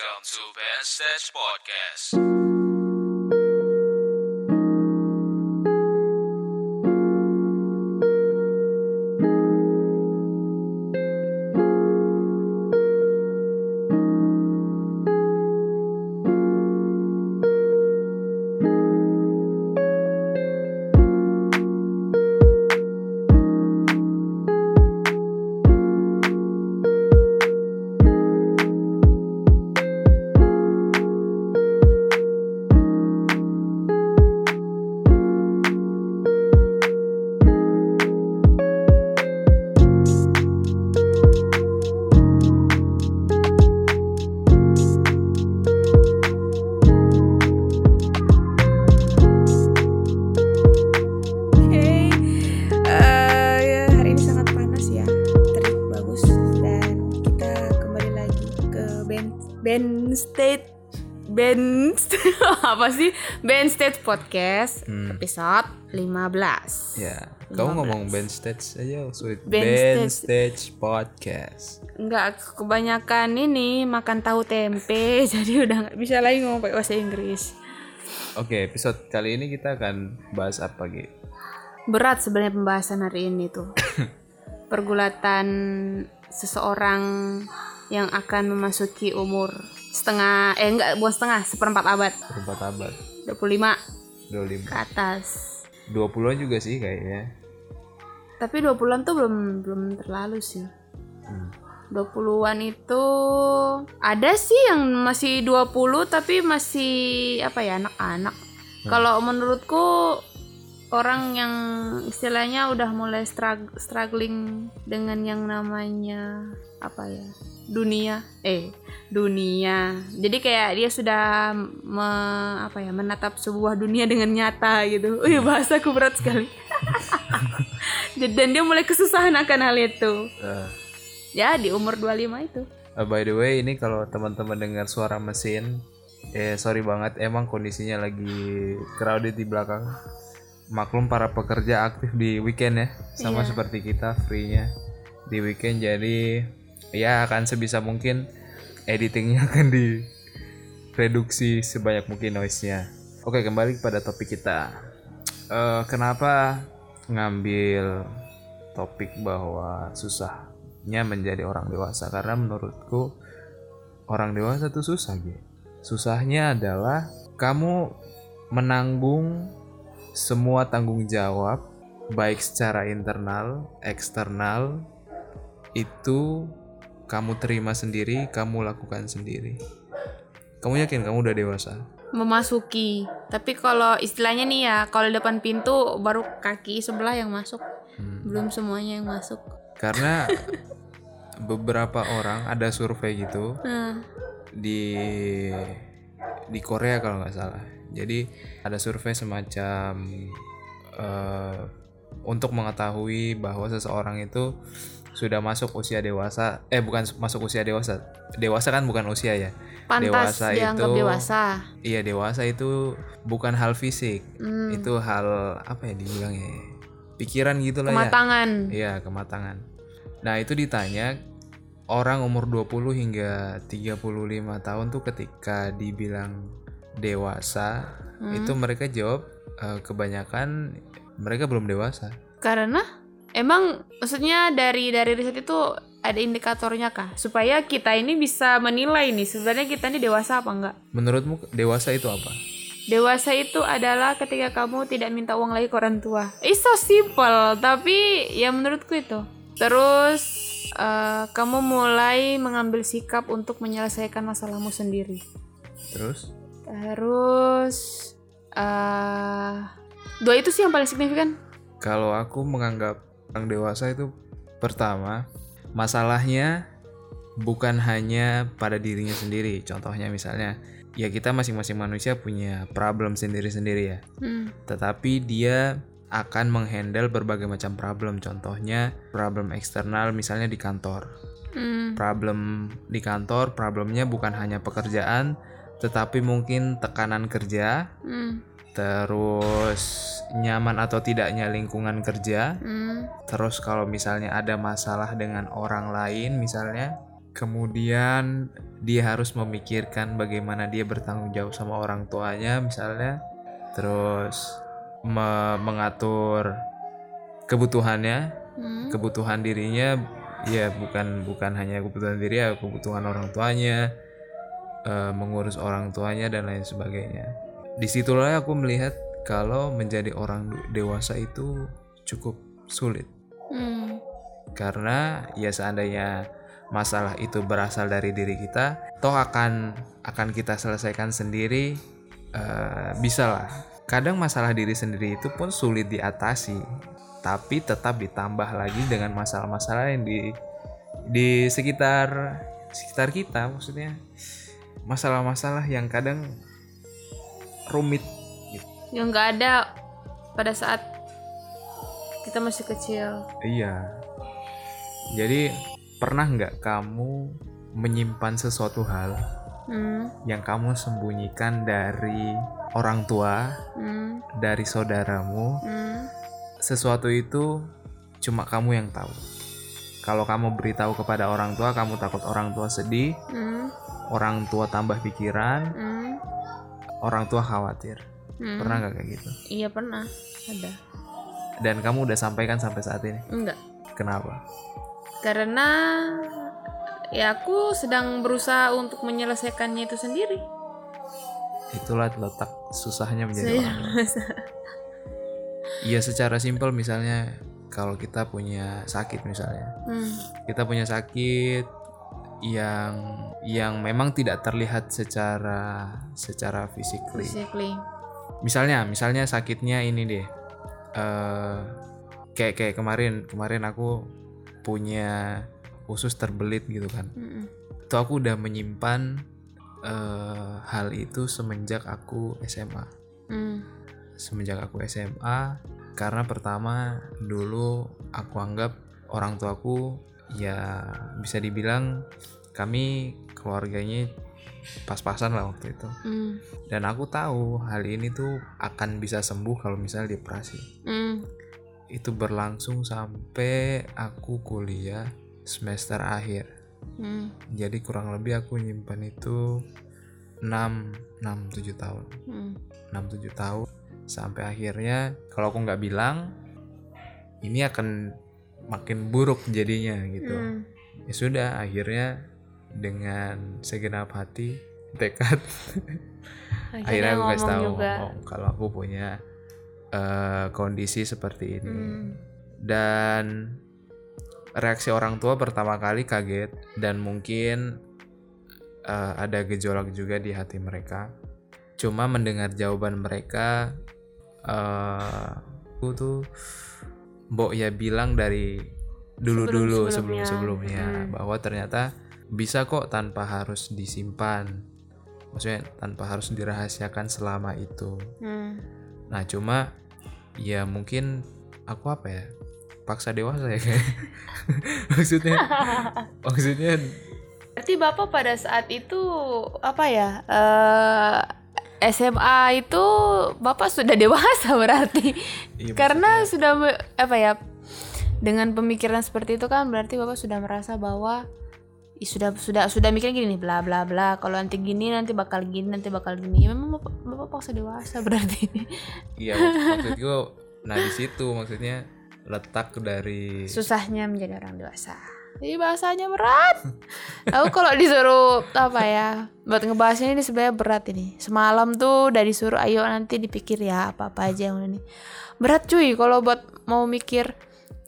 Welcome to Ben Stage Podcast. Apa sih band state podcast Hmm. episode 15 Ya, kamu 15. ngomong band stage aja sweet. Band Band, stage. stage. podcast. Enggak, kebanyakan ini makan tahu tempe jadi udah nggak bisa lagi ngomong pakai bahasa Inggris Oke, episode kali ini kita akan bahas apa gitu? berat sebenarnya pembahasan hari ini tuh pergulatan seseorang yang akan memasuki umur setengah eh enggak bukan setengah seperempat abad. Perempat abad, 25 25 ke atas. 20-an juga sih kayaknya. tapi 20-an tuh belum belum terlalu sih. Hmm. 20-an itu ada sih yang masih 20 tapi masih apa ya anak-anak. Kalau menurutku orang yang istilahnya udah mulai strug- struggling dengan yang namanya apa ya dunia eh dunia. Jadi kayak dia sudah me- apa ya menatap sebuah dunia dengan nyata gitu. Wih bahasaku berat sekali. Dan dia mulai kesusahan akan hal itu. Eh, ya di umur 25 itu. Uh, by the way, ini kalau teman-teman dengar suara mesin, eh sorry banget, emang kondisinya lagi crowded di belakang. Maklum para pekerja aktif di weekend ya, sama Iya. seperti kita free-nya di weekend. Jadi ya akan sebisa mungkin editingnya akan direduksi sebanyak mungkin noise-nya. Oke, kembali pada topik kita. Eh, kenapa ngambil topik bahwa susahnya menjadi orang dewasa? Karena menurutku orang dewasa tuh susah gitu. Susahnya adalah kamu menanggung semua tanggung jawab baik secara internal, eksternal itu kamu terima sendiri, kamu lakukan sendiri. Kamu yakin kamu udah dewasa? memasuki tapi kalau istilahnya nih ya kalau di depan pintu baru kaki sebelah yang masuk Hmm. belum semuanya yang masuk Karena beberapa orang ada survei gitu nah, di di Korea kalau nggak salah. Jadi ada survei semacam eh, untuk mengetahui bahwa seseorang itu sudah masuk usia dewasa. Eh bukan masuk usia dewasa. Dewasa kan bukan usia ya. pantas Dewasa itu- dewasa Iya dewasa itu bukan hal fisik. Hmm, Itu hal apa ya dibilangnya? ya? Pikiran gitu lah ya. kematangan Iya, kematangan. Nah, itu ditanya orang umur 20 hingga 35 tahun tuh ketika dibilang dewasa, Hmm. itu mereka jawab "Eh, kebanyakan mereka belum dewasa. karena emang maksudnya dari dari riset itu ada indikatornya kah supaya kita ini bisa menilai nih sebenarnya kita ini dewasa apa enggak Menurutmu dewasa itu apa? Dewasa itu adalah ketika kamu tidak minta uang lagi ke orang tua. It's so simple, tapi ya menurutku itu. Terus eh, kamu mulai mengambil sikap untuk menyelesaikan masalahmu sendiri. Terus? Terus eh dua itu sih yang paling signifikan. Kalau aku menganggap orang dewasa itu pertama, masalahnya bukan hanya pada dirinya sendiri. Contohnya misalnya, ya kita masing-masing manusia punya problem sendiri-sendiri ya. Hmm. tetapi dia akan menghandle berbagai macam problem contohnya problem eksternal misalnya di kantor Hmm. problem di kantor problemnya bukan hanya pekerjaan tetapi mungkin tekanan kerja Hmm. Terus nyaman atau tidaknya lingkungan kerja Hmm. terus kalau misalnya ada masalah dengan orang lain misalnya kemudian dia harus memikirkan bagaimana dia bertanggung jawab sama orang tuanya misalnya terus me- mengatur kebutuhannya Hmm. kebutuhan dirinya ya bukan bukan hanya kebutuhan diri ya kebutuhan orang tuanya eh, mengurus orang tuanya dan lain sebagainya di situlah aku melihat kalau menjadi orang dewasa itu cukup sulit. Hmm. karena ya seandainya masalah itu berasal dari diri kita toh akan akan kita selesaikan sendiri eh, bisa lah kadang masalah diri sendiri itu pun sulit diatasi tapi tetap ditambah lagi dengan masalah-masalah yang di di sekitar sekitar kita maksudnya. Masalah-masalah yang kadang rumit gitu. Yang nggak ada pada saat kita masih kecil. Iya. Jadi pernah nggak kamu menyimpan sesuatu hal Hmm. yang kamu sembunyikan dari orang tua, Hmm. dari saudaramu? Hmm. Sesuatu itu cuma kamu yang tahu. Kalau kamu beritahu kepada orang tua, kamu takut orang tua sedih, Hmm. orang tua tambah pikiran, Hmm. Orang tua khawatir. Hmm. Pernah nggak kayak gitu? Iya pernah. Ada. Dan kamu udah sampaikan sampai saat ini. Enggak. Kenapa? Karena ya aku sedang berusaha untuk menyelesaikannya itu sendiri. Itulah letak susahnya menjadi Saya orang. Iya secara simpel misalnya kalau kita punya sakit misalnya Hmm. kita punya sakit yang yang memang tidak terlihat secara secara physically Basically. misalnya misalnya sakitnya ini deh eh kayak kayak kemarin kemarin aku punya usus terbelit gitu kan Mm-mm. itu aku udah menyimpan eh, hal itu semenjak aku SMA Hmm. semenjak aku SMA karena pertama dulu aku anggap orang tuaku ya bisa dibilang kami keluarganya pas-pasan lah waktu itu Hmm. dan aku tahu hal ini tuh akan bisa sembuh kalau misalnya dioperasi Hmm. itu berlangsung sampai aku kuliah semester akhir Hmm. jadi kurang lebih aku nyimpan itu 6 6 7 tahun Hmm. 6-7 tahun sampai akhirnya kalau aku nggak bilang ini akan makin buruk jadinya gitu Hmm. ya sudah akhirnya dengan segenap hati tekad akhirnya aku kasih tahu juga. ngomong kalau aku punya eh, kondisi seperti ini Hmm. dan reaksi orang tua pertama kali kaget dan mungkin eh, ada gejolak juga di hati mereka cuma mendengar jawaban mereka eh aku tuh Mbok ya bilang dari dulu-dulu Sebelum-sebelumnya. sebelum-sebelumnya Hmm. bahwa ternyata bisa kok tanpa harus disimpan maksudnya tanpa harus dirahasiakan selama itu Hmm. Nah cuma ya mungkin aku apa ya paksa dewasa ya kayak maksudnya maksudnya Berarti Bapak pada saat itu apa ya? eh SMA itu Bapak sudah dewasa berarti. iya, Karena sudah apa ya? Dengan pemikiran seperti itu kan berarti Bapak sudah merasa bahwa "Ih, sudah sudah sudah mikir gini nih bla bla bla kalau nanti gini nanti bakal gini nanti bakal gini ya memang bapak, bapak paksa dewasa berarti iya maksud- maksudku nah di situ maksudnya letak dari susahnya menjadi orang dewasa jadi bahasanya berat. Aku kalau disuruh apa ya buat ngebahasnya ini sebenarnya berat ini. Semalam tuh udah disuruh ayo nanti dipikir ya apa apa aja yang ini berat cuy kalau buat mau mikir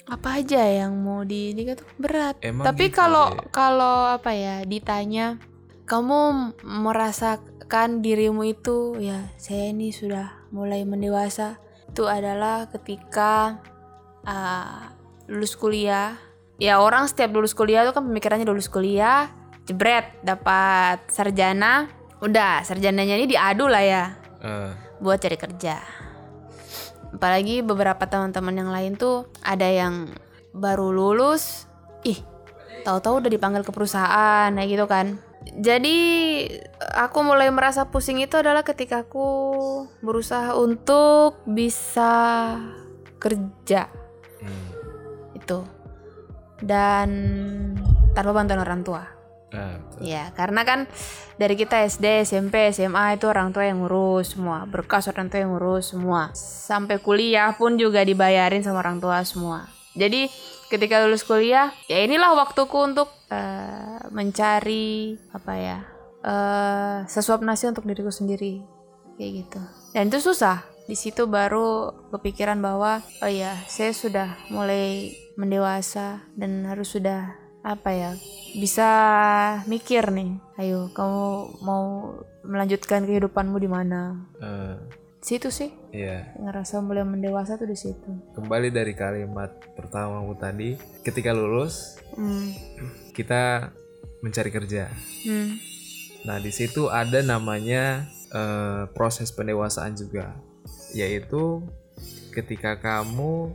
apa aja yang mau di ini tuh berat. Emang tapi gitu, kalau Dek? kalau apa ya ditanya kamu merasakan dirimu itu? Ya saya ini sudah mulai mendewasa. Itu adalah ketika uh, lulus kuliah ya orang setiap lulus kuliah tuh kan pemikirannya lulus kuliah jebret dapat sarjana udah sarjananya ini diadu lah ya eh, buat cari kerja. Apalagi beberapa teman-teman yang lain tuh ada yang baru lulus ih tahu-tahu udah dipanggil ke perusahaan kayak gitu kan. Jadi aku mulai merasa pusing itu adalah ketika aku berusaha untuk bisa kerja. Hmm, itu dan tanpa bantuan orang tua Ah, betul. Ya, karena kan dari kita SD, SMP, SMA itu orang tua yang ngurus semua. Berkas orang tua yang ngurus semua. Sampai kuliah pun juga dibayarin sama orang tua semua. Jadi ketika lulus kuliah, ya inilah waktuku untuk eh, mencari apa ya? eh sesuap nasi untuk diriku sendiri. Kayak gitu. Dan itu susah. Di situ baru kepikiran bahwa oh ya, saya sudah mulai mendewasa dan harus sudah apa ya bisa mikir nih ayo kamu mau melanjutkan kehidupanmu di mana Eh, situ sih iya. ngerasa mulai mendewasa tuh di situ Kembali dari kalimat pertamamu tadi, ketika lulus hmm. kita mencari kerja. Hmm. Nah, di situ ada namanya eh, proses pendewasaan juga, yaitu ketika kamu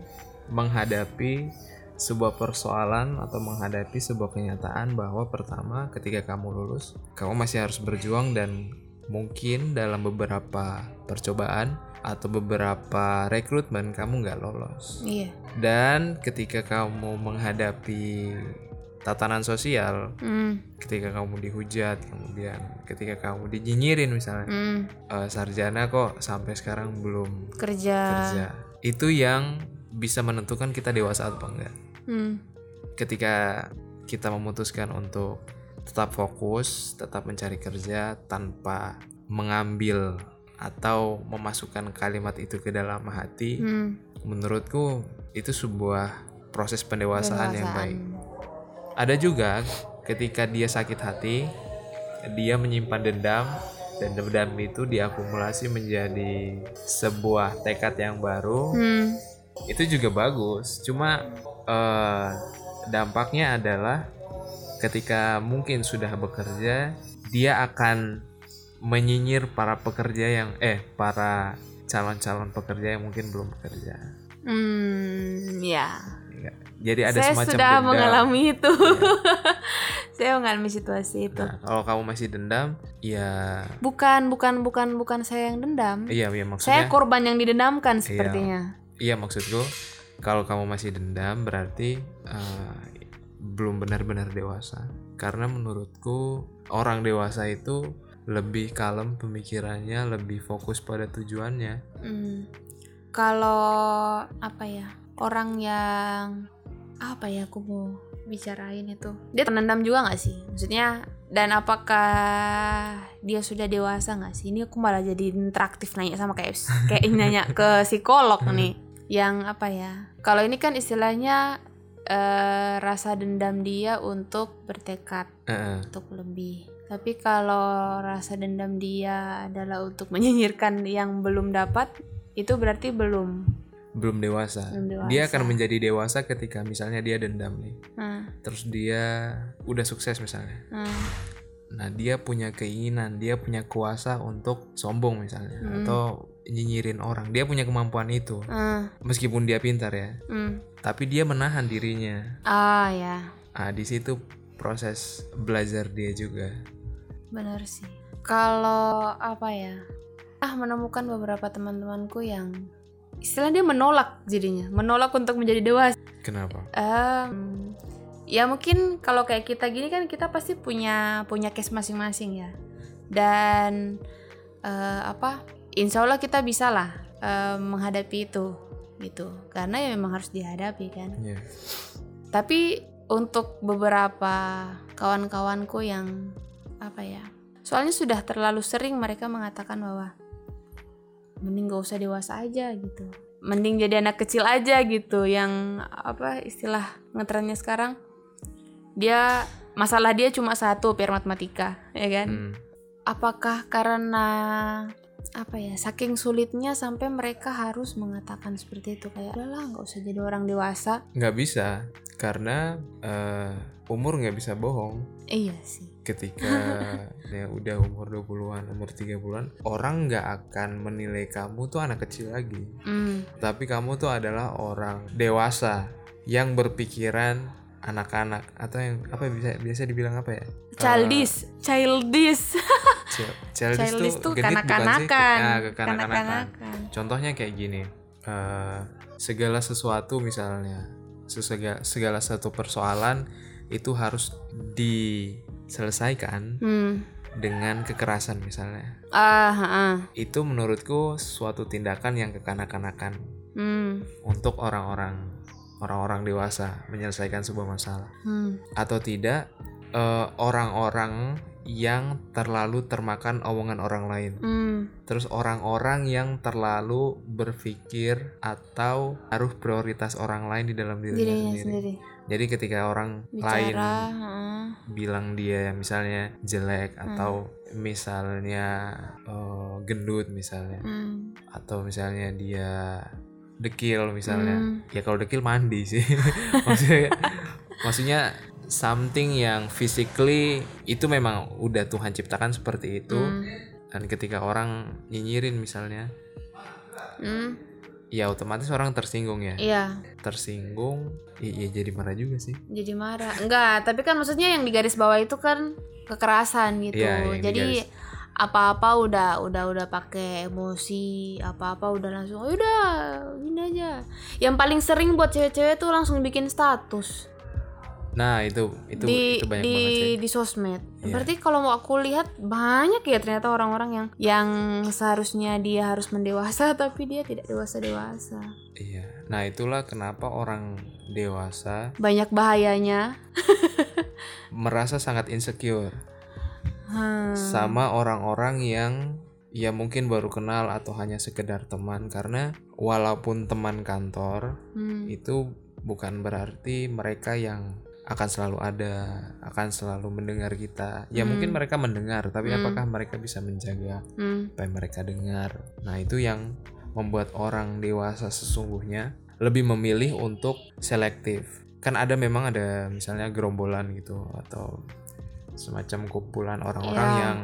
menghadapi sebuah persoalan atau menghadapi sebuah kenyataan bahwa pertama ketika kamu lulus, kamu masih harus berjuang dan mungkin dalam beberapa percobaan atau beberapa rekrutmen kamu nggak lolos. iya Dan ketika kamu menghadapi tatanan sosial, hmm. ketika kamu dihujat, kemudian ketika kamu dinyinyirin misalnya, Hmm. "Eh, sarjana kok sampai sekarang belum kerja, kerja. Itu yang bisa menentukan kita dewasa atau enggak. Hmm. Ketika kita memutuskan untuk tetap fokus, tetap mencari kerja tanpa mengambil atau memasukkan kalimat itu ke dalam hati, Hmm. menurutku itu sebuah proses pendewasaan yang Pendewasaan. baik. Ada juga ketika dia sakit hati, dia menyimpan dendam dan dendam itu diakumulasi menjadi sebuah tekad yang baru. Hmm. Itu juga bagus. Cuma eh, dampaknya adalah ketika mungkin sudah bekerja, dia akan menyinyir para pekerja yang eh para calon-calon pekerja yang mungkin belum bekerja. Hmm. ya Ya, Jadi ada saya semacam sudah dendam. Iya. mengalami itu saya mengalami situasi itu Nah, kalau kamu masih dendam, ya bukan bukan bukan bukan saya yang dendam iya iya saya maksudnya korban yang didendamkan sepertinya iya maksudku kalau kamu masih dendam berarti eh, belum benar-benar dewasa. Karena menurutku orang dewasa itu lebih kalem pemikirannya, lebih fokus pada tujuannya. Hmm. Kalau apa ya orang yang apa ya aku mau bicarain itu dia penendam juga nggak sih maksudnya dan apakah dia sudah dewasa nggak sih ini aku malah jadi interaktif nanya sama kayak kayak nanya ke psikolog nih yang apa ya kalau ini kan istilahnya eh, rasa dendam dia untuk bertekad Eh, untuk lebih. Tapi kalau rasa dendam dia adalah untuk menyinyirkan yang belum dapat, itu berarti belum. belum dewasa. Belum dewasa. Dia akan menjadi dewasa ketika misalnya dia dendam nih. Nah, Terus dia udah sukses misalnya. nah, Nah, dia punya keinginan, dia punya kuasa untuk sombong misalnya atau nyinyirin orang. Dia punya kemampuan itu. nah, Meskipun dia pintar ya, hmm. tapi dia menahan dirinya. Ah ya, Ah, di situ proses belajar dia juga. benar sih. Kalau apa ya? Ah menemukan beberapa teman-temanku yang istilah dia menolak jadinya, menolak untuk menjadi dewasa. Kenapa? Em, ya mungkin kalau kayak kita gini kan kita pasti punya punya case masing-masing ya dan eh, apa insya Allah kita bisa lah eh, menghadapi itu gitu. Karena ya memang harus dihadapi kan. Iya. tapi untuk beberapa kawan-kawanku yang apa ya soalnya sudah terlalu sering mereka mengatakan bahwa mending gak usah dewasa aja gitu. Mending jadi anak kecil aja gitu. Yang apa istilah ngetrennya sekarang dia masalah dia cuma satu PR matematika ya kan? Hmm. apakah karena apa ya saking sulitnya sampai mereka harus mengatakan seperti itu kayak udahlah nggak usah jadi orang dewasa Nggak bisa karena eh, umur nggak bisa bohong. iya sih Ketika ya udah umur 20-an, umur 30-an, orang nggak akan menilai kamu tuh anak kecil lagi. hmm. Tapi kamu tuh adalah orang dewasa yang berpikiran anak-anak atau yang apa bisa biasa dibilang apa ya? childish childish Chil- childish, childish tuh genit bukan sih? kanak-kanakan kekanak-kanakan. kanak-kanakan Contohnya kayak gini, eh, segala sesuatu misalnya, sesega- segala satu persoalan itu harus selesaikan hmm. dengan kekerasan misalnya ah ah. itu menurutku suatu tindakan yang kekanak-kanakan hmm. untuk orang-orang orang-orang dewasa menyelesaikan sebuah masalah hmm. atau tidak eh, orang-orang yang terlalu termakan omongan orang lain hmm. terus orang-orang yang terlalu berpikir atau taruh prioritas orang lain di dalam dirinya dirinya sendiri. sendiri jadi ketika orang lain bicara ah. bilang dia misalnya jelek atau misalnya eh, gendut misalnya hmm. atau misalnya dia dekil misalnya. Hmm. ya kalau dekil mandi sih. Maksudnya maksudnya something yang physically itu memang udah Tuhan ciptakan seperti itu. Hmm. dan ketika orang nyinyirin misalnya Hmm. ya otomatis orang tersinggung ya. Iya. Tersinggung iya jadi marah juga sih. Jadi marah. Enggak tapi kan maksudnya yang di garis bawah itu kan kekerasan gitu. Di jadi garis- apa-apa udah udah udah pakai emosi apa-apa udah langsung "Oh, udah gini aja. Yang paling sering buat cewek-cewek tuh langsung bikin status. Nah itu itu di itu banyak di banget sih. di sosmed. Iya. berarti kalau mau aku lihat banyak ya ternyata orang-orang yang yang seharusnya dia harus mendewasa tapi dia tidak dewasa dewasa iya. Nah itulah kenapa orang dewasa banyak bahayanya. merasa sangat insecure Hmm. sama orang-orang yang ya mungkin baru kenal atau hanya sekedar teman karena walaupun teman kantor Hmm. itu bukan berarti mereka yang akan selalu ada, akan selalu mendengar kita. Ya Hmm. mungkin mereka mendengar, tapi Hmm. apakah mereka bisa menjaga Hmm. apa yang mereka dengar? Nah, itu yang membuat orang dewasa sesungguhnya lebih memilih untuk selektif. Kan ada memang ada misalnya gerombolan gitu atau semacam kumpulan orang-orang Iya. yang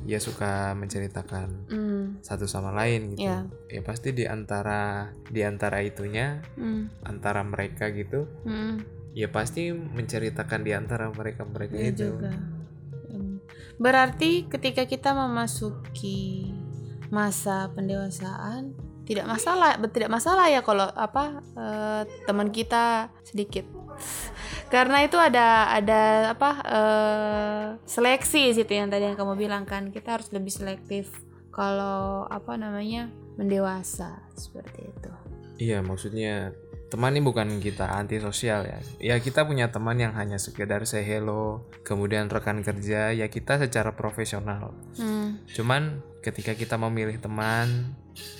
ya suka menceritakan Hmm. satu sama lain gitu. Iya. Ya pasti di antara di antara itunya Hmm. antara mereka gitu Hmm. ya pasti menceritakan di antara mereka mereka Iya itu juga. Berarti ketika kita memasuki masa pendewasaan tidak masalah, tidak masalah ya kalau apa eh, teman kita sedikit. Karena itu ada ada apa eh, seleksi situ yang tadi yang kamu bilang kan kita harus lebih selektif kalau apa namanya mendewasa seperti itu. iya maksudnya teman ini bukan kita antisosial ya ya kita punya teman yang hanya sekedar say hello kemudian rekan kerja ya kita secara profesional Hmm. cuman ketika kita memilih teman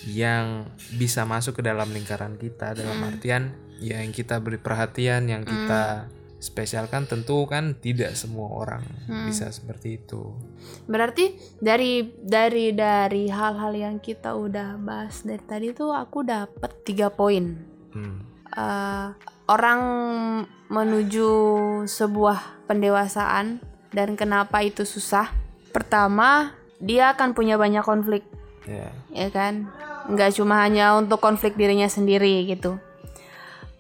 yang bisa masuk ke dalam lingkaran kita dalam Hmm. artian ya yang kita beri perhatian yang kita spesialkan tentu kan tidak semua orang Hmm. bisa seperti itu Berarti dari dari dari hal-hal yang kita udah bahas dari tadi tuh aku dapet tiga poin. Hmm. Eh, orang menuju sebuah pendewasaan dan kenapa itu susah. Pertama, dia akan punya banyak konflik, ya ya kan? Nggak cuma hanya untuk konflik dirinya sendiri gitu.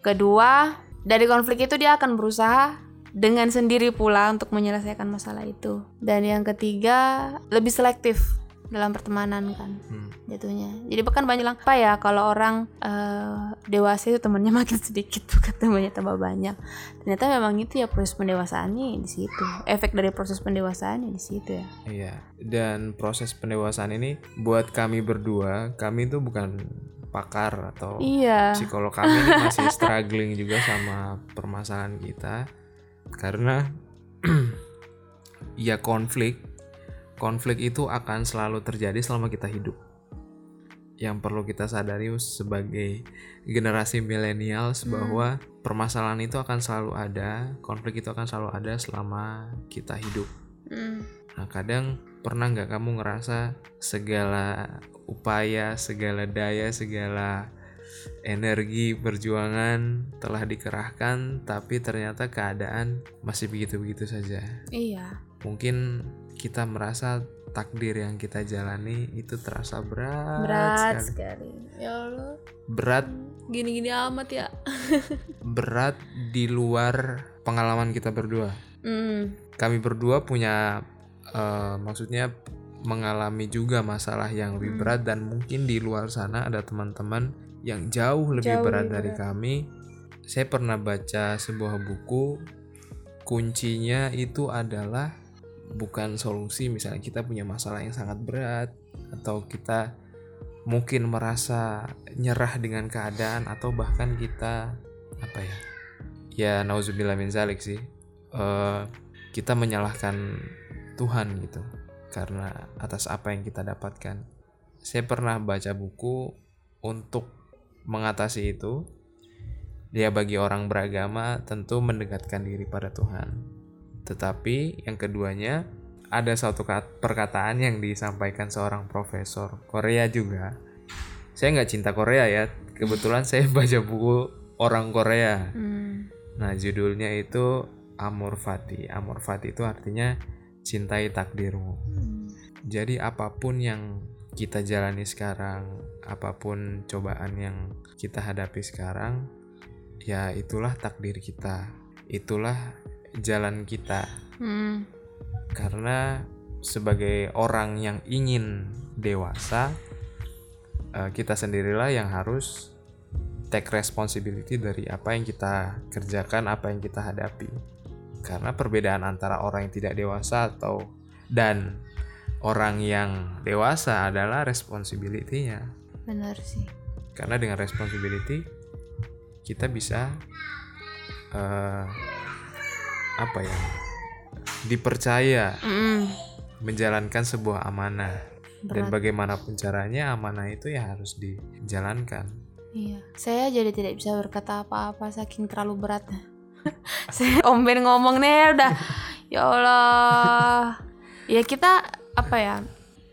Kedua, dari konflik itu dia akan berusaha dengan sendiri pula untuk menyelesaikan masalah itu. Dan yang ketiga, lebih selektif dalam pertemanan kan Hmm. jatuhnya. Jadi bahkan banyak bilang apa ya kalau orang eh, dewasa itu temannya makin sedikit bukan temannya tambah banyak. Ternyata memang itu ya proses pendewasaannya di situ. Efek dari proses pendewasaannya di situ ya. Iya, dan proses pendewasaan ini buat kami berdua, kami itu bukan pakar atau Iya. psikolog kami masih struggling juga sama permasalahan kita karena ya konflik konflik itu akan selalu terjadi selama kita hidup yang perlu kita sadari sebagai generasi milenials bahwa permasalahan itu akan selalu ada konflik itu akan selalu ada selama kita hidup Hmm. Nah kadang pernah nggak kamu ngerasa segala upaya, segala daya, segala energi perjuangan telah dikerahkan, tapi ternyata keadaan masih begitu-begitu saja. Iya. Mungkin kita merasa takdir yang kita jalani itu terasa berat, Berat sekali. sekali. Ya Allah. Berat, Gini-gini amat ya. berat di luar pengalaman kita berdua. Hmm. kami berdua punya eh, maksudnya mengalami juga masalah yang lebih Hmm. berat dan mungkin di luar sana ada teman-teman yang jauh lebih Jauh berat dari berat. kami. Saya pernah baca sebuah buku kuncinya itu adalah bukan solusi misalnya kita punya masalah yang sangat berat atau kita mungkin merasa nyerah dengan keadaan atau bahkan kita apa ya ya nauzubillah min zalik sih Eh, kita menyalahkan Tuhan gitu karena atas apa yang kita dapatkan saya pernah baca buku untuk mengatasi itu dia bagi orang beragama tentu mendekatkan diri pada Tuhan tetapi yang keduanya ada satu kat- perkataan yang disampaikan seorang profesor Korea juga. Saya nggak cinta Korea ya. Kebetulan saya baca buku orang Korea. Hmm. Nah judulnya itu Amor Fati. Amor Fati itu artinya cintai takdirmu. Jadi apa pun yang kita jalani sekarang, apa pun cobaan yang kita hadapi sekarang, ya itulah takdir kita. Itulah jalan kita Hmm. karena sebagai orang yang ingin dewasa eh, kita sendirilah yang harus take responsibility dari apa yang kita kerjakan apa yang kita hadapi karena perbedaan antara orang yang tidak dewasa atau dan orang yang dewasa adalah responsibility-nya Benar sih. karena dengan responsibility kita bisa eh, apa ya dipercaya Mm. menjalankan sebuah amanah dan Berat. bagaimanapun caranya amanah itu ya harus dijalankan Iya. Saya jadi tidak bisa berkata apa-apa saking terlalu berat. Saya Om Ben ngomong nih udah. Ya Allah. Ya kita apa ya?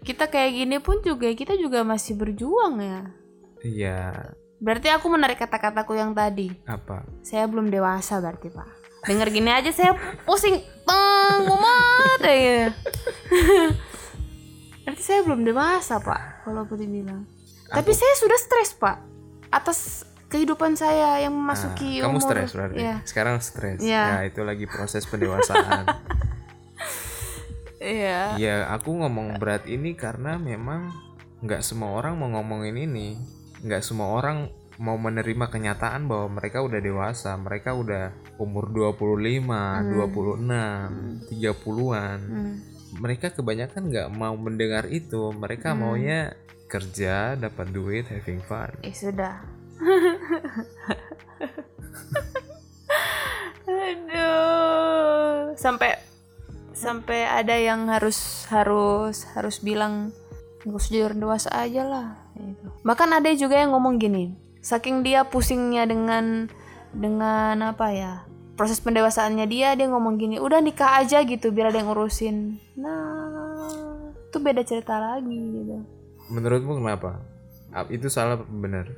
Kita kayak gini pun juga kita juga masih berjuang ya. iya Berarti aku menarik kata-kataku yang tadi. apa Saya belum dewasa berarti, Pak. Dengar gini aja saya pusing. Teng, mumet ya. berarti saya belum dewasa, Pak, kalau boleh bilang. Tapi saya sudah stres, Pak. Atas kehidupan saya yang memasuki Nah, kamu umur. stres berarti Iya. sekarang stres Iya. ya itu lagi proses pendewasaan Iya. ya aku ngomong berat ini karena memang nggak semua orang mau ngomongin ini nggak semua orang mau menerima kenyataan bahwa mereka udah dewasa mereka udah umur 25 26 30-an Hmm. mereka kebanyakan nggak mau mendengar itu mereka maunya kerja dapat duit having fun Eh sudah. Aduh, sampai sampai ada yang harus harus harus bilang nggak orang dewasa aja lah. Gitu. Bahkan ada juga yang ngomong gini, saking dia pusingnya dengan dengan apa ya proses pendewasaannya dia dia ngomong gini udah nikah aja gitu biar ada yang ngurusin nah itu beda cerita lagi gitu menurutmu kenapa Ap- itu salah benar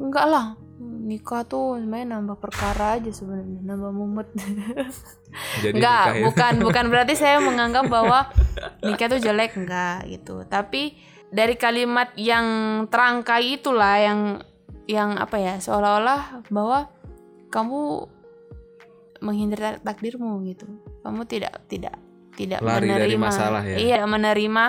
Enggak lah, nikah tuh sebenarnya nambah perkara aja sebenarnya, nambah mumet. jadi enggak, ya. bukan bukan berarti saya menganggap bahwa nikah tuh jelek enggak gitu. Tapi dari kalimat yang terangkai itulah yang yang apa ya, seolah-olah bahwa kamu menghindari takdirmu gitu. Kamu tidak tidak tidak Lari menerima dari masalah ya? Iya, menerima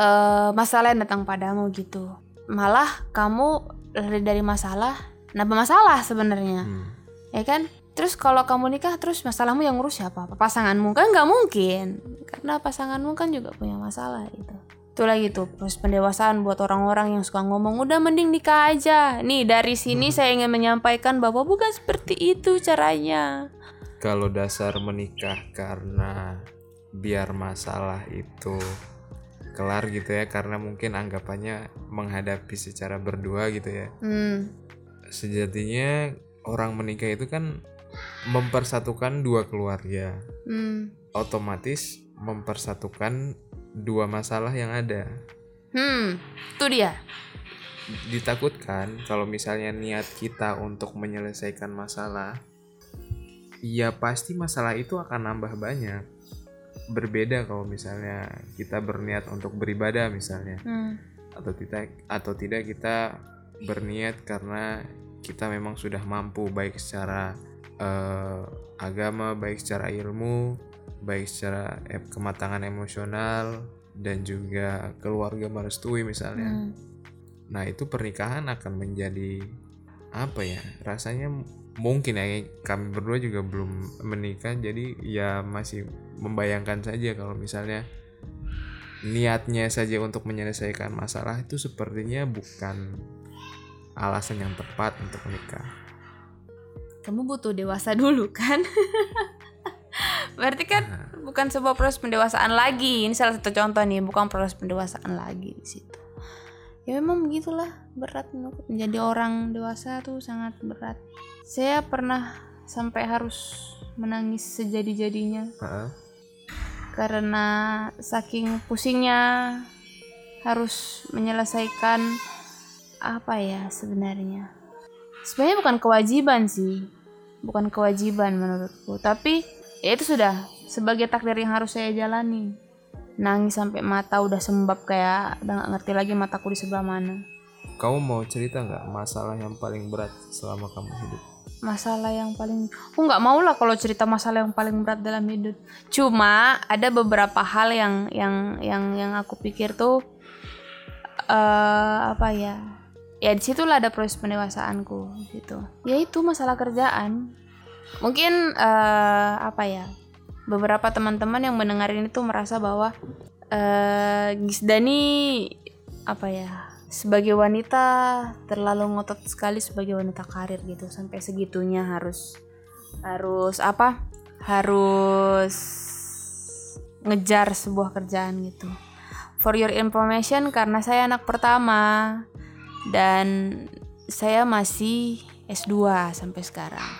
eh, masalah yang datang padamu gitu. Malah kamu lari dari masalah, nambah masalah sebenarnya, Hmm. ya kan? Terus kalau kamu nikah, terus masalahmu yang ngurus siapa? Pasanganmu kan nggak mungkin, karena pasanganmu kan juga punya masalah itu. Itu lagi tuh proses pendewasaan buat orang-orang yang suka ngomong udah mending nikah aja. Nih dari sini saya ingin menyampaikan bahwa bukan seperti itu caranya. kalau dasar menikah karena biar masalah itu kelar gitu ya karena mungkin anggapannya menghadapi secara berdua gitu ya. Hmm, sejatinya orang menikah itu kan mempersatukan dua keluarga. Hmm, otomatis mempersatukan dua masalah yang ada. Hmm, itu dia. ditakutkan kalau misalnya niat kita untuk menyelesaikan masalah ya pasti masalah itu akan nambah banyak berbeda kalau misalnya kita berniat untuk beribadah misalnya Hmm, atau tidak atau tidak kita berniat karena kita memang sudah mampu baik secara eh, agama baik secara ilmu baik secara eh, kematangan emosional dan juga keluarga merestui misalnya hmm. Nah, itu pernikahan akan menjadi apa ya? Rasanya mungkin ya kami berdua juga belum menikah jadi ya masih membayangkan saja kalau misalnya niatnya saja untuk menyelesaikan masalah itu sepertinya bukan alasan yang tepat untuk menikah. Kamu butuh dewasa dulu kan? Berarti kan bukan sebuah proses pendewasaan lagi. Ini salah satu contoh nih, bukan proses pendewasaan lagi di situ. Ya memang begitulah berat menurut menjadi orang dewasa tuh sangat berat. Saya pernah sampai harus menangis sejadi-jadinya Heeh. Karena saking pusingnya harus menyelesaikan apa ya sebenarnya. Sebenarnya bukan kewajiban sih. Bukan kewajiban menurutku. Tapi ya itu sudah sebagai takdir yang harus saya jalani. Nangis sampai mata udah sembab kayak udah nggak ngerti lagi mataku di sebelah mana. Kamu mau cerita nggak masalah yang paling berat selama kamu hidup? Masalah yang paling aku nggak mau lah kalau cerita masalah yang paling berat dalam hidup. Cuma ada beberapa hal yang yang yang yang aku pikir tuh eh apa ya ya di situlah ada proses pendewasaanku gitu. Yaitu masalah kerjaan. Mungkin eh apa ya beberapa teman-teman yang mendengar ini tuh merasa bahwa eh Gisdani apa ya sebagai wanita terlalu ngotot sekali sebagai wanita karir gitu. Sampai segitunya harus harus apa? Harus ngejar sebuah kerjaan gitu. For your information karena saya anak pertama dan saya masih S2 sampai sekarang.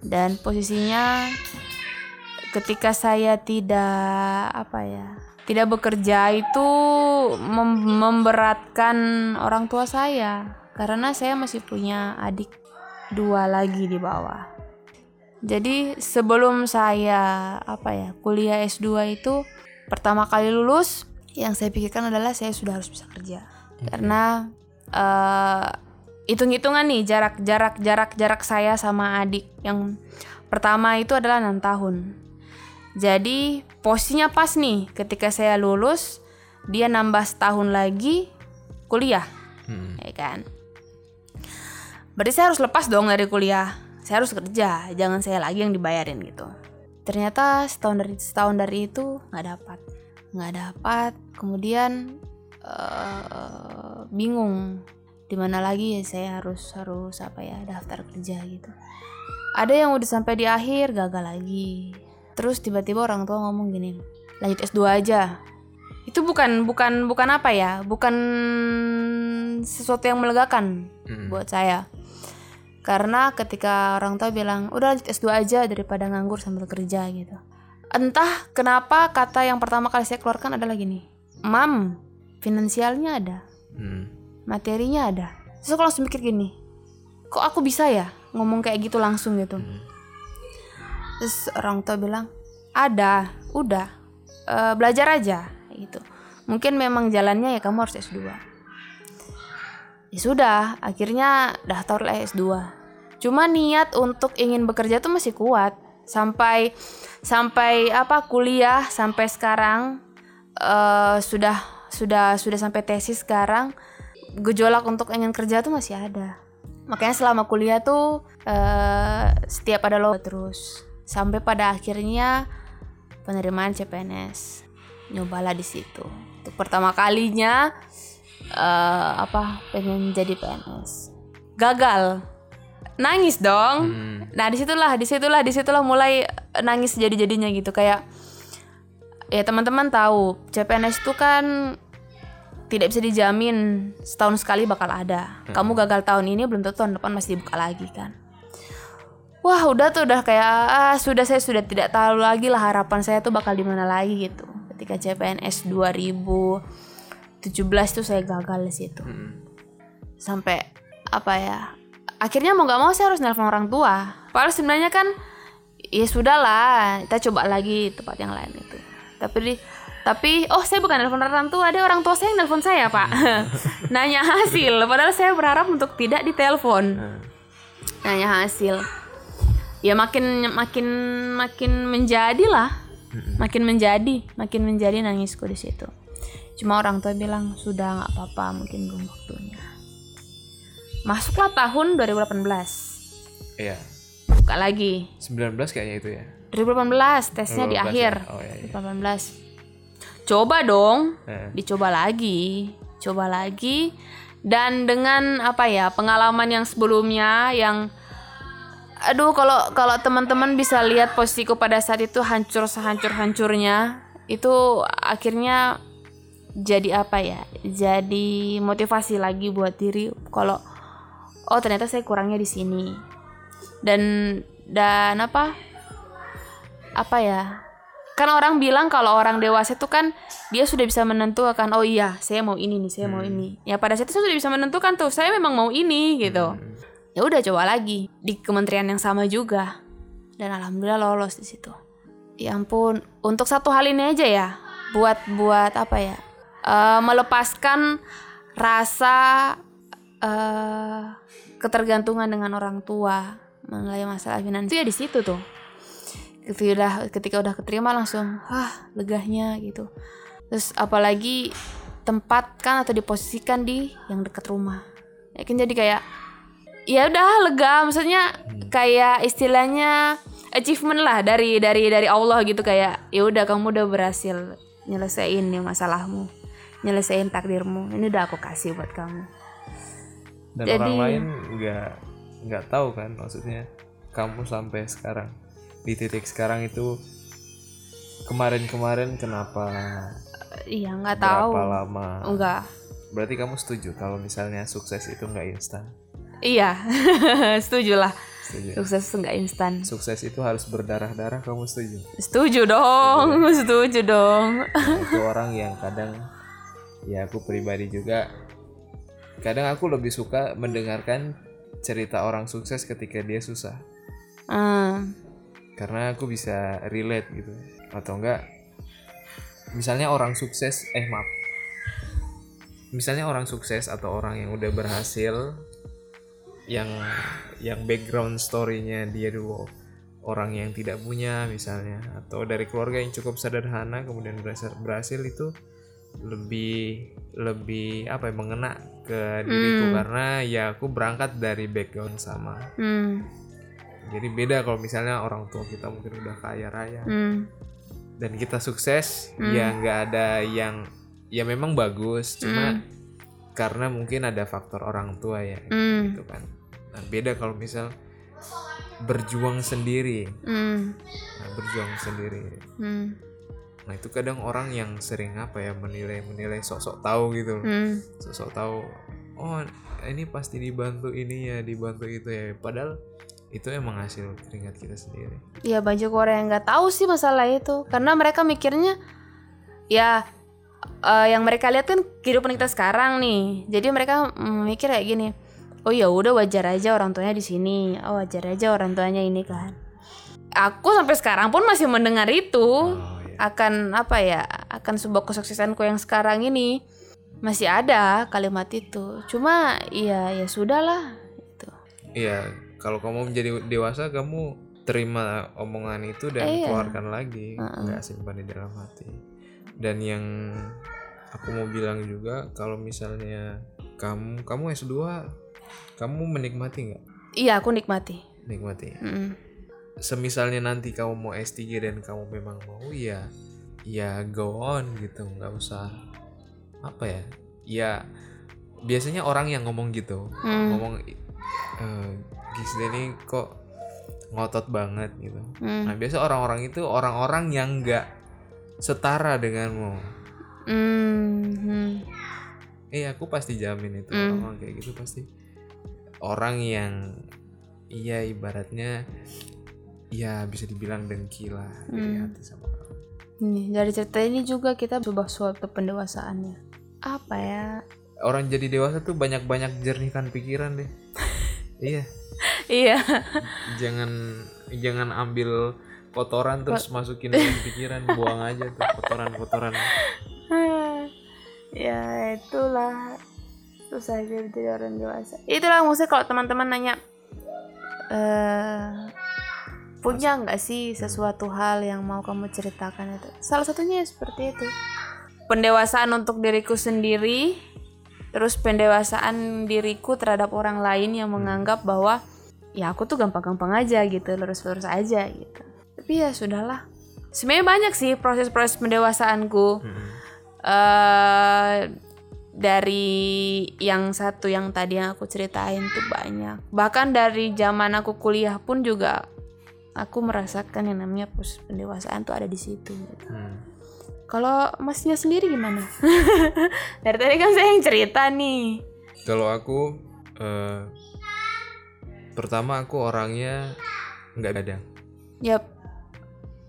Dan posisinya ketika saya tidak apa ya tidak bekerja itu mem- memberatkan orang tua saya. Karena saya masih punya adik dua lagi di bawah. Jadi sebelum saya apa ya kuliah S2 itu pertama kali lulus yang saya pikirkan adalah saya sudah harus bisa kerja. Karena eh, hitung-hitungan nih jarak jarak jarak jarak saya sama adik yang pertama itu adalah enam tahun jadi posisinya pas nih. Ketika saya lulus dia nambah setahun lagi kuliah. Hmm. ya kan? Berarti saya harus lepas dong dari kuliah. Saya harus kerja jangan saya lagi yang dibayarin gitu. Ternyata setahun dari setahun dari itu nggak dapat. Nggak dapat. Kemudian eh, bingung. Di mana lagi ya saya harus harus apa ya daftar kerja gitu. Ada yang udah sampai di akhir gagal lagi terus tiba-tiba orang tua ngomong gini lanjut S2 aja. Itu bukan bukan bukan apa ya? Bukan sesuatu yang melegakan Mm. buat saya. Karena ketika orang tua bilang udah lanjut S2 aja daripada nganggur sambil kerja gitu. Entah kenapa kata yang pertama kali saya keluarkan adalah gini mam finansialnya ada Hmm. materinya ada. Terus aku langsung mikir gini kok aku bisa ya ngomong kayak gitu langsung gitu terus orang tua bilang ada udah Eh, belajar aja gitu. Mungkin memang jalannya ya kamu harus S2 ya sudah akhirnya daftar lah S2 cuma niat untuk ingin bekerja tuh masih kuat. Sampai sampai apa kuliah sampai sekarang eh sudah sudah sudah sampai tesis sekarang gejolak untuk ingin kerja tuh masih ada. Makanya selama kuliah tuh eh setiap ada lo terus sampai pada akhirnya penerimaan CPNS nyobalah di situ. Untuk pertama kalinya eh apa pengen jadi PNS gagal. Nangis dong. Hmm. nah di situlah di situlah di situlah mulai nangis jadi jadinya gitu. Kayak ya teman-teman tahu CPNS itu kan tidak bisa dijamin setahun sekali bakal ada. Kamu gagal tahun ini belum tentu tahun depan masih dibuka lagi kan wah udah tuh udah kayak ah, sudah saya sudah tidak tahu lagi lah harapan saya tuh bakal di mana lagi gitu. Ketika CPNS 2017 tuh saya gagal di situ. Hmm. sampai apa ya akhirnya mau nggak mau saya harus nelpon orang tua. Padahal sebenarnya kan ya sudah lah kita coba lagi tempat yang lain itu. Tapi di tapi oh saya bukan nelpon orang tua ada orang tua saya yang nelpon saya pak. Nanya hasil. Padahal saya berharap untuk tidak ditelepon. Nah. nanya hasil ya makin makin makin menjadi lah makin menjadi makin menjadi nangisku di situ cuma orang tua bilang sudah nggak apa-apa mungkin belum waktunya masuklah tahun 2018 Iya. buka lagi 19 kayaknya itu ya. 2018 tesnya di 2018 ya? akhir. Oh, iya, iya. 2018. Coba dong. Eh, Dicoba lagi. Coba lagi dan dengan apa ya? Pengalaman yang sebelumnya yang aduh kalau kalau teman-teman bisa lihat posisiku pada saat itu hancur sehancur-hancurnya itu akhirnya jadi apa ya? Jadi motivasi lagi buat diri kalau oh ternyata saya kurangnya di sini. Dan dan apa? Apa ya? Kan orang bilang kalau orang dewasa itu kan dia sudah bisa menentukan oh iya, saya mau ini nih, saya mau ini. Ya pada saat itu saya sudah bisa menentukan tuh, saya memang mau ini gitu. Ya udah coba lagi di kementerian yang sama juga. Dan alhamdulillah lolos di situ. Ya ampun, untuk satu hal ini aja ya, buat buat apa ya? eh, melepaskan rasa eh ketergantungan dengan orang tua mengenai masalah finansial ya di situ tuh. Ketika udah ketika udah keterima langsung, wah legahnya gitu. Terus apalagi tempatkan atau diposisikan di yang dekat rumah. Ya kan jadi kayak ya udah lega. Maksudnya kayak istilahnya achievement lah dari dari dari Allah gitu. Kayak ya udah kamu udah berhasil nyelesain nih masalahmu. Nyelesain takdirmu. Ini udah aku kasih buat kamu. Dan Jadi- orang lain nggak nggak tahu kan maksudnya kamu sampai sekarang. Di titik sekarang itu kemarin-kemarin kenapa iya nggak tahu. berapa lama? Enggak berarti kamu setuju kalau misalnya sukses itu nggak instan iya setuju lah setuju. Sukses nggak instan? Sukses itu harus berdarah-darah kamu setuju? Setuju dong setuju. dong. Nah, itu orang yang kadang ya aku pribadi juga kadang aku lebih suka mendengarkan cerita orang sukses ketika dia susah. Hmm, karena aku bisa relate gitu. Atau enggak misalnya orang sukses eh maaf. Misalnya orang sukses atau orang yang udah berhasil yang yang background story-nya dia dulu. Orang yang tidak punya misalnya. Atau dari keluarga yang cukup sederhana kemudian berhasil, berhasil itu lebih lebih apa ya mengena ke diriku karena ya aku berangkat dari background sama. Hmm, jadi beda kalau misalnya orang tua kita mungkin udah kaya raya. Hmm, dan kita sukses ya nggak ada yang ya memang bagus. Cuma karena mungkin ada faktor orang tua ya hmm, gitu kan. Nah, beda kalau misal berjuang sendiri, hmm, nah, berjuang sendiri. hmm, Nah itu kadang orang yang sering apa ya menilai menilai sok-sok tahu gitu, hmm. sok-sok tahu. Oh ini pasti dibantu ini ya, dibantu itu ya. Padahal itu emang hasil keringat kita sendiri. Iya banyak orang yang nggak tahu sih masalah itu karena mereka mikirnya ya eh, yang mereka lihat kan kehidupan kita sekarang nih jadi mereka mm, mikir kayak gini oh ya udah wajar aja orang tuanya di sini. Oh wajar aja orang tuanya ini kan. Aku sampai sekarang pun masih mendengar itu. Oh ya. akan apa ya akan sebuah kesuksesanku yang sekarang ini masih ada kalimat itu. Cuma ya ya sudahlah itu Iya, kalau kamu menjadi dewasa, kamu terima omongan itu dan Iya. keluarkan lagi, nggak simpan di dalam hati. Dan yang aku mau bilang juga, kalau misalnya kamu kamu S2, kamu menikmati nggak? iya aku nikmati Nikmati. Mm-mm. Semisalnya nanti kamu mau S3 dan kamu memang mau, ya, ya go on gitu, nggak usah apa ya? Ya biasanya orang yang ngomong gitu, Hmm. ngomong eh Gisda ini kok ngotot banget gitu. Hmm. Nah biasa orang-orang itu orang-orang yang nggak setara denganmu. Hmm. Eh aku pasti jamin itu Hmm. orang kayak gitu pasti orang yang iya ibaratnya ya bisa dibilang dengki lah dari Hmm. hati sama kamu. Nih, dari cerita ini juga kita coba suatu pendewasaannya. Apa ya? Orang jadi dewasa tuh banyak-banyak jernihkan pikiran deh. iya, Iya. jangan jangan ambil kotoran terus masukin dalam pikiran, buang aja tuh kotoran-kotoran. ya itulah susah aja jadi orang dewasa. Itulah maksudnya kalau teman-teman nanya eh punya nggak sih sesuatu hal yang mau kamu ceritakan itu? Salah satunya ya seperti itu. Pendewasaan untuk diriku sendiri, terus pendewasaan diriku terhadap orang lain yang menganggap bahwa ya aku tuh gampang-gampang aja gitu, lurus-lurus aja gitu. tapi ya sudahlah sebenarnya banyak sih proses-proses pendewasaanku Mm-mm. eh dari yang satu yang tadi yang aku ceritain tuh banyak bahkan dari zaman aku kuliah pun juga aku merasakan yang namanya proses pendewasaan tuh ada di situ gitu. Hmm. kalau masnya sendiri gimana dari tadi kan saya yang cerita nih Kalau aku eh, pertama aku orangnya nggak kadang. yap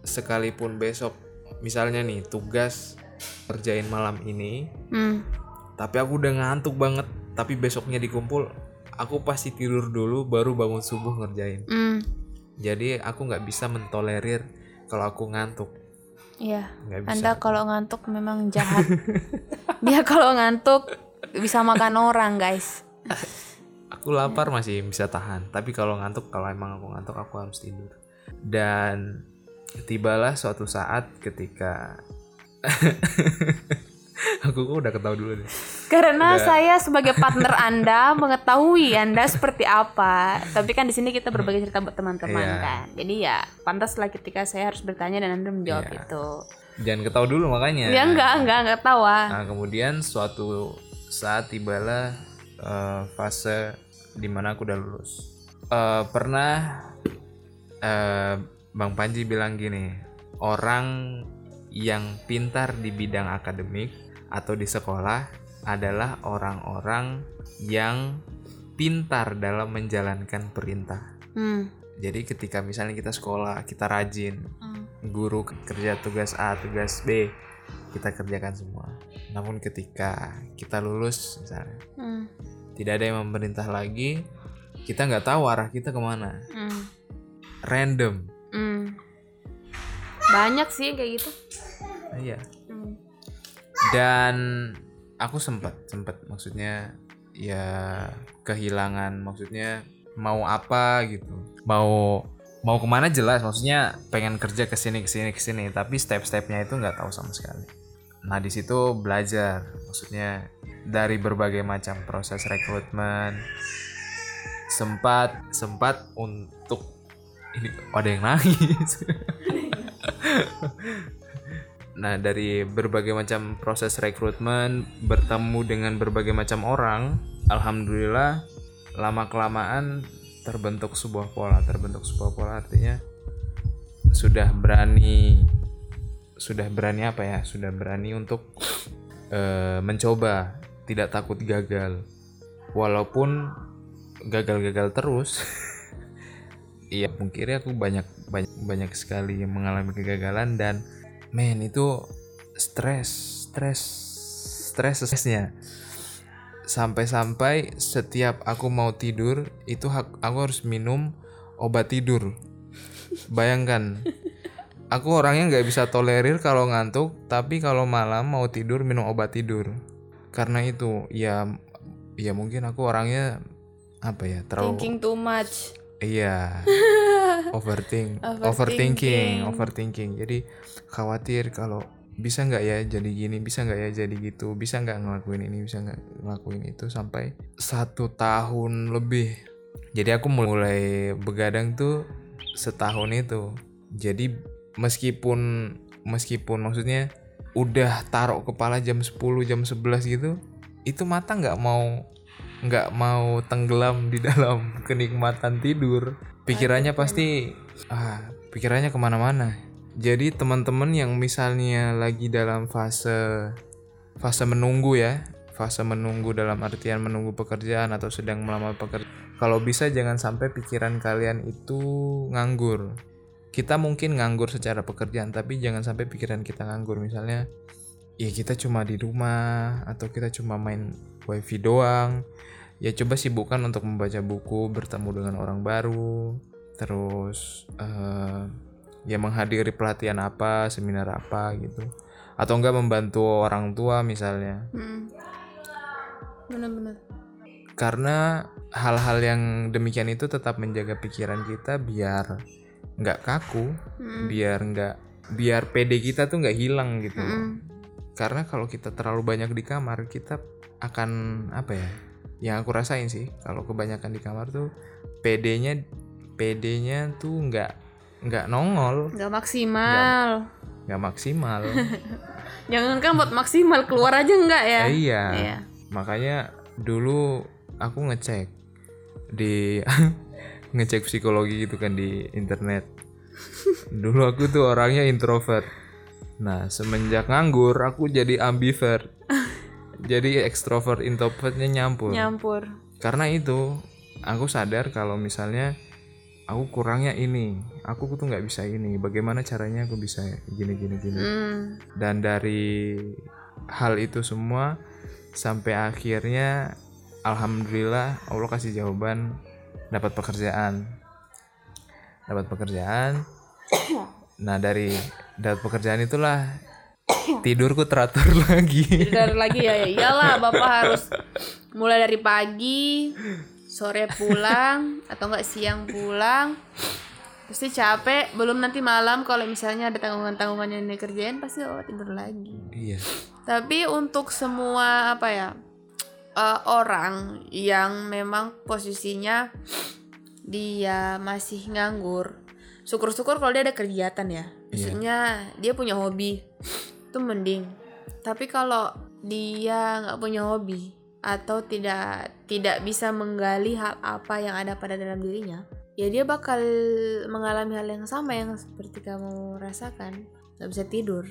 Sekalipun besok misalnya nih tugas kerjain malam ini, hmm. Tapi aku udah ngantuk banget, tapi besoknya dikumpul, aku pasti tidur dulu baru bangun subuh ngerjain. Hmm. Jadi aku nggak bisa mentolerir kalau aku ngantuk, Iya. Anda kalau ngantuk memang jahat. Dia kalau ngantuk bisa makan orang, guys. Aku lapar masih bisa tahan, tapi kalau ngantuk, kalau emang aku ngantuk, aku harus tidur. Dan tibalah suatu saat ketika aku kok udah ketawa dulu deh. Karena saya sebagai partner Anda mengetahui Anda seperti apa. Tapi kan di sini kita berbagi cerita buat teman-teman Iya. kan. Jadi ya pantaslah ketika saya harus bertanya dan Anda menjawab Iya. itu. Jangan ketawa dulu makanya. Ya enggak, enggak, enggak tawa. Nah, kemudian suatu saat tibalah eh, fase di mana aku udah lulus. Eh, pernah eh, Bang Panji bilang gini, orang yang pintar di bidang akademik atau di sekolah adalah orang-orang yang pintar dalam menjalankan perintah. Hmm. Jadi ketika misalnya kita sekolah, kita rajin, Hmm. guru kerja tugas A, tugas B, kita kerjakan semua. Namun ketika kita lulus misalnya, Hmm. tidak ada yang memerintah lagi, kita nggak tahu arah kita ke mana. Hmm. Random. Hmm. Banyak sih kayak gitu. Iya. Dan aku sempat, sempat maksudnya ya kehilangan, maksudnya mau apa gitu, mau mau ke mana jelas, maksudnya pengen kerja ke sini ke sini ke sini, tapi step-stepnya itu nggak tahu sama sekali. Nah di situ belajar, maksudnya dari berbagai macam proses rekrutmen, sempat sempat untuk ini oh, ada yang nangis. Nah, dari berbagai macam proses rekrutmen, bertemu dengan berbagai macam orang, alhamdulillah lama kelamaan terbentuk sebuah pola. Terbentuk sebuah pola artinya sudah berani sudah berani apa ya? Sudah berani untuk eh, mencoba, tidak takut gagal. Walaupun gagal-gagal terus. Iya, mungkin aku banyak banyak banyak sekali mengalami kegagalan dan men itu stres stres stres stresnya sampai-sampai setiap aku mau tidur itu hak- aku harus minum obat tidur bayangkan aku orangnya nggak bisa tolerir kalau ngantuk tapi kalau malam mau tidur minum obat tidur karena itu ya ya mungkin aku orangnya apa ya terlalu Thinking too much. Iya. Overthink, Overthinking. overthinking, overthinking. Jadi khawatir kalau bisa nggak ya jadi gini, bisa nggak ya jadi gitu, bisa nggak ngelakuin ini, bisa nggak ngelakuin itu sampai satu tahun lebih. Jadi aku mulai begadang tuh setahun itu. Jadi meskipun meskipun maksudnya udah taruh kepala jam 10 jam 11 gitu, itu mata nggak mau nggak mau tenggelam di dalam kenikmatan tidur pikirannya pasti ah pikirannya ke mana-mana. Jadi teman-teman yang misalnya lagi dalam fase fase menunggu ya fase menunggu dalam artian menunggu pekerjaan atau sedang melamar pekerjaan kalau bisa jangan sampai pikiran kalian itu nganggur. Kita mungkin nganggur secara pekerjaan tapi jangan sampai pikiran kita nganggur. Misalnya ya kita cuma di rumah atau kita cuma main wifi doang ya coba sibukkan untuk membaca buku bertemu dengan orang baru terus eh, ya menghadiri pelatihan apa seminar apa gitu atau enggak membantu orang tua misalnya Hmm. Bener-bener. karena hal-hal yang demikian itu tetap menjaga pikiran kita biar nggak kaku Hmm. biar nggak biar PD kita tuh nggak hilang gitu Hmm. karena kalau kita terlalu banyak di kamar kita akan apa ya yang aku rasain sih kalau kebanyakan di kamar tuh PD-nya PD-nya tuh nggak nggak nongol. Nggak maksimal. Nggak maksimal. Jangan kan buat maksimal keluar aja enggak ya? Eh, iya. Iya. makanya dulu aku ngecek di ngecek psikologi gitu kan di internet. Dulu aku tuh orangnya introvert. Nah semenjak nganggur aku jadi ambivert jadi extrovert introvertnya nyampur. Nyampur. Karena itu aku sadar kalau misalnya aku kurangnya ini. Aku tuh nggak bisa ini. Bagaimana caranya aku bisa gini gini gini? Hmm. dan dari hal itu semua sampai akhirnya alhamdulillah Allah kasih jawaban dapat pekerjaan. Dapat pekerjaan. Nah dari dapat pekerjaan itulah tidurku teratur lagi. Dari lagi ya, ya. Iyalah bapak harus mulai dari pagi sore pulang atau enggak siang pulang. Pasti capek belum nanti malam kalau misalnya ada tanggungan-tanggungan yang dikerjain pasti oh tidur lagi. Iya. Tapi untuk semua apa ya eh, orang yang memang posisinya dia masih nganggur syukur-syukur kalau dia ada kegiatan ya. Maksudnya dia punya hobi itu mending. Tapi kalau dia nggak punya hobi atau tidak tidak bisa menggali hal apa yang ada pada dalam dirinya ya dia bakal mengalami hal yang sama yang seperti kamu rasakan. Nggak bisa tidur.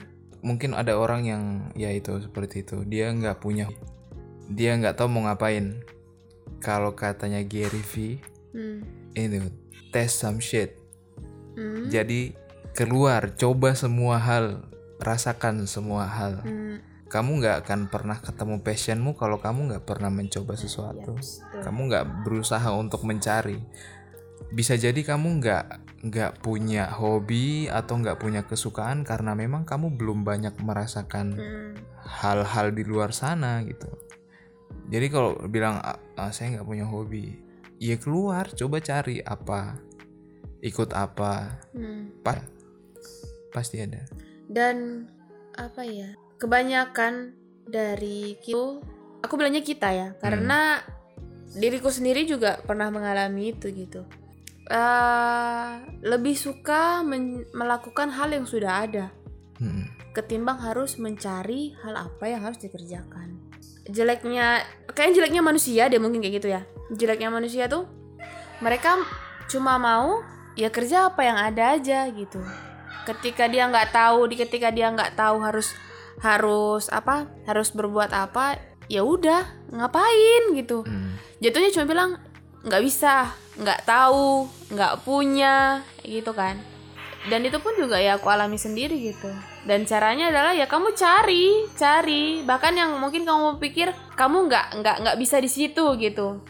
Mungkin ada orang yang ya itu seperti itu. Dia nggak punya dia nggak tahu mau ngapain. Kalau katanya Gary V hmm. itu test some shit. Hmm. jadi keluar coba semua hal rasakan semua hal Hmm. kamu nggak akan pernah ketemu passionmu kalau kamu nggak pernah mencoba sesuatu betul. kamu nggak berusaha untuk mencari bisa jadi kamu nggak nggak punya hobi atau nggak punya kesukaan karena memang kamu belum banyak merasakan Hmm. hal-hal di luar sana gitu jadi kalau bilang "Ah, ah, saya nggak punya hobi ya keluar coba cari apa ikut apa Hmm. pa- pasti ada dan apa ya kebanyakan dari kita aku bilangnya kita ya karena diriku sendiri juga pernah mengalami itu gitu. Eh, lebih suka melakukan hal yang sudah ada Hmm. ketimbang harus mencari hal apa yang harus dikerjakan. Jeleknya kayak jeleknya manusia deh mungkin kayak gitu ya. Jeleknya manusia tuh mereka cuma mau ya kerja apa yang ada aja gitu ketika dia nggak tahu di ketika dia nggak tahu harus harus apa harus berbuat apa ya udah ngapain gitu. Hmm. jatuhnya cuma bilang nggak bisa nggak tahu nggak punya gitu kan. Dan itu pun juga ya aku alami sendiri gitu. Dan caranya adalah ya kamu cari cari. Bahkan yang mungkin kamu pikir kamu nggak nggak nggak bisa di situ gitu.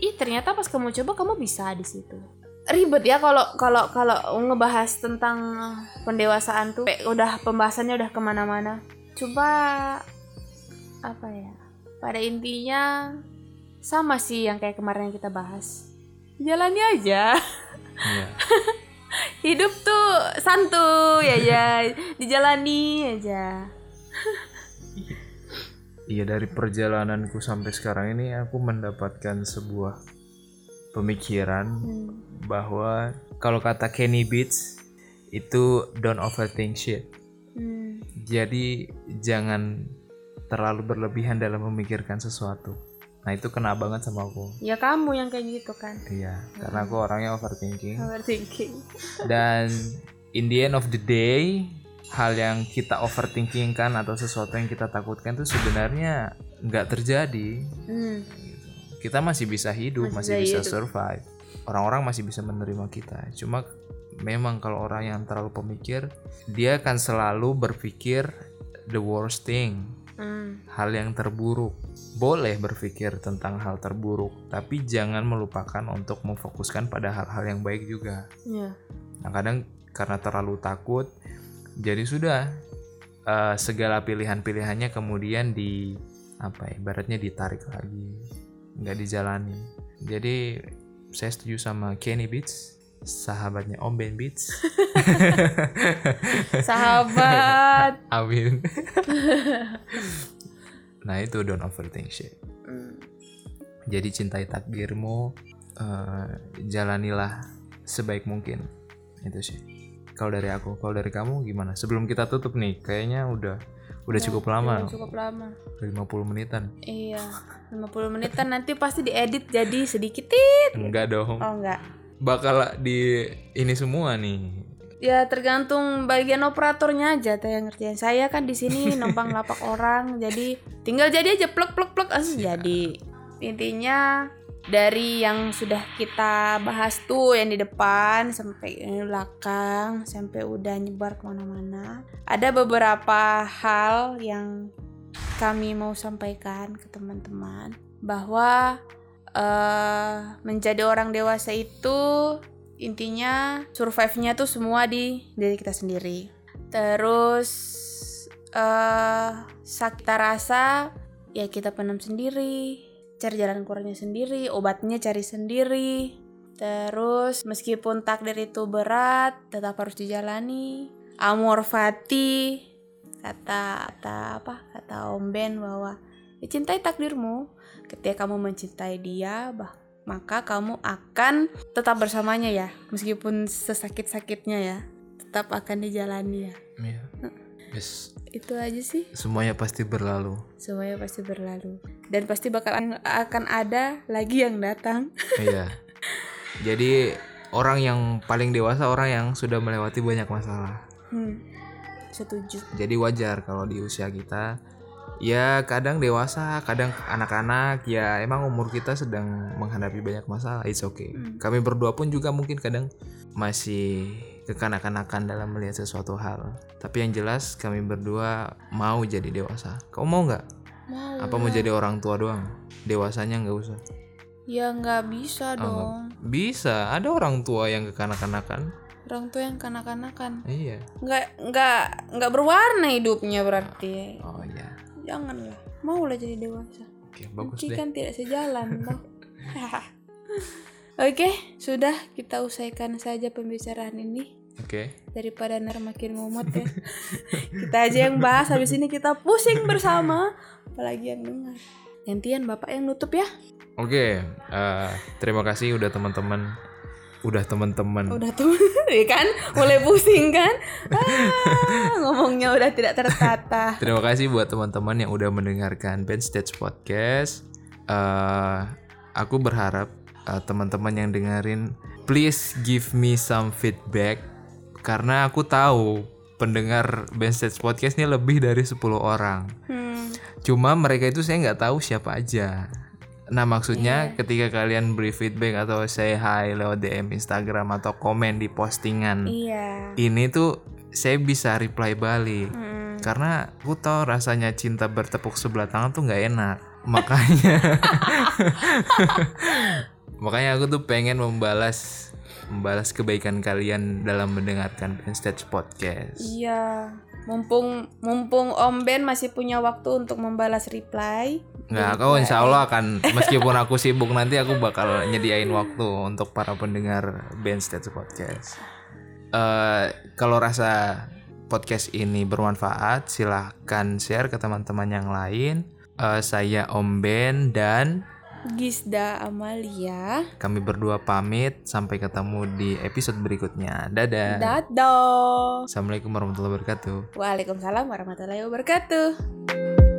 Ih ternyata pas kamu coba kamu bisa di situ ribet ya kalau kalau kalau ngebahas tentang pendewasaan tuh. Udah pembahasannya udah ke mana-mana. Coba apa ya pada intinya sama sih yang kayak kemarin yang kita bahas. Jalani aja. Iya. hidup tuh santuy aja. Dijalani aja. Iya dari perjalananku sampai sekarang ini aku mendapatkan sebuah pemikiran Hmm. bahwa kalau kata Kenny Beats itu don't overthink shit. Hmm. Jadi jangan terlalu berlebihan dalam memikirkan sesuatu. Nah itu kena banget sama aku. ya kamu yang kayak gitu kan Iya, karena aku orangnya overthinking. overthinking Dan in the end of the day, hal yang kita overthinking kan atau sesuatu yang kita takutkan itu sebenarnya nggak terjadi. hmm. Kita masih bisa hidup, Masih masih, bisa hidup. survive. Orang-orang masih bisa menerima kita. Cuma memang kalau orang yang terlalu pemikir, dia akan selalu berpikir the worst thing, Hmm. hal yang terburuk. Boleh berpikir tentang hal terburuk, tapi jangan melupakan untuk memfokuskan pada hal-hal yang baik juga. ya Nah kadang karena terlalu takut, jadi sudah eh, segala pilihan-pilihannya kemudian di apa ya, ibaratnya ditarik lagi, nggak dijalani. Jadi saya setuju sama Kenny Beats, sahabatnya Om Ben Beats. sahabat Amin. nah itu don't overthink shit. Hmm. Jadi cintai takdirmu, eh, jalanilah sebaik mungkin. Itu sih. kalau dari aku kalau dari kamu gimana sebelum kita tutup nih kayaknya udah udah cukup lama Udah cukup lama 50 menitan iya 50 menitan nanti pasti diedit jadi sedikit tit. enggak dong. Oh enggak. Bakal di ini semua nih. Ya tergantung bagian operatornya aja teh yang ngerjain. Saya kan di sini numpang lapak orang jadi tinggal jadi aja plek plek plek langsung jadi. Intinya dari yang sudah kita bahas tuh yang di depan sampai yang di belakang sampai udah nyebar ke mana-mana ada beberapa hal yang kami mau sampaikan ke teman-teman bahwa eh menjadi orang dewasa itu intinya survive-nya tuh semua di diri kita sendiri. Terus eh sakit rasa ya kita penam sendiri, cari jalan keluarnya sendiri, obatnya cari sendiri. Terus meskipun takdir itu berat, tetap harus dijalani. Amor fati kata kata apa? Kata Om Ben bahwa ya, cintai takdirmu. Ketika kamu mencintai dia, bah maka kamu akan tetap bersamanya ya. Meskipun sesakit-sakitnya ya tetap akan dijalani ya. Iya. Yes. itu aja sih. Semuanya pasti berlalu. Semuanya pasti berlalu. Dan pasti bakal akan ada lagi yang datang. Iya. Jadi orang yang paling dewasa orang yang sudah melewati banyak masalah. Hmm, setuju. Jadi wajar kalau di usia kita. Ya kadang dewasa kadang anak-anak. Ya emang umur kita sedang menghadapi banyak masalah. It's okay. Kami berdua pun juga mungkin kadang masih kekanak-kanakan dalam melihat sesuatu hal. Tapi yang jelas kami berdua mau jadi dewasa. Kamu mau nggak? Mau apa mau jadi orang tua doang? Dewasanya nggak usah? Ya nggak bisa Oh, dong. bisa. Ada orang tua yang kekanak-kanakan orang tua yang kanak-kanakan. Iya. Nggak nggak nggak berwarna hidupnya berarti. Oh iya. Janganlah maulah jadi dewasa. Oke bagus deh. kan tidak sejalan toh. Oke, sudah kita usaikan saja pembicaraan ini. Oke. Daripada ner makin ngomot ya. kita aja yang bahas habis ini kita pusing bersama, apalagi yang dengar. Gantian Bapak yang nutup ya. Oke, eh, terima kasih udah teman-teman, udah teman-teman. Udah tuh, ya kan? Mulai pusing kan? Ah, ngomongnya udah tidak tertata. Terima kasih buat teman-teman yang udah mendengarkan Band Stage Podcast. Eh, aku berharap eh, teman-teman yang dengerin, please give me some feedback karena aku tahu pendengar Band Stage Podcast ini lebih dari 10 orang. Hmm, Cuma mereka itu saya nggak tahu siapa aja. Nah maksudnya ketika kalian beri feedback atau say hi lewat DM Instagram atau komen di postingan iya. ini tuh saya bisa reply balik Hmm. karena aku tahu rasanya cinta bertepuk sebelah tangan tuh nggak enak makanya makanya aku tuh pengen membalas membalas kebaikan kalian dalam mendengarkan Stage Podcast Iya, mumpung mumpung Om Ben masih punya waktu untuk membalas reply. Nggak, aku insya Allah akan meskipun aku sibuk nanti aku bakal nyediain waktu untuk para pendengar band Stage Podcast. Eh, kalau rasa podcast ini bermanfaat, silahkan share ke teman-teman yang lain. Eh, saya Om Ben dan Gisda Amalia. kami berdua pamit. Sampai ketemu di episode berikutnya. Dadah. Dadah. Assalamualaikum warahmatullahi wabarakatuh. Waalaikumsalam warahmatullahi wabarakatuh.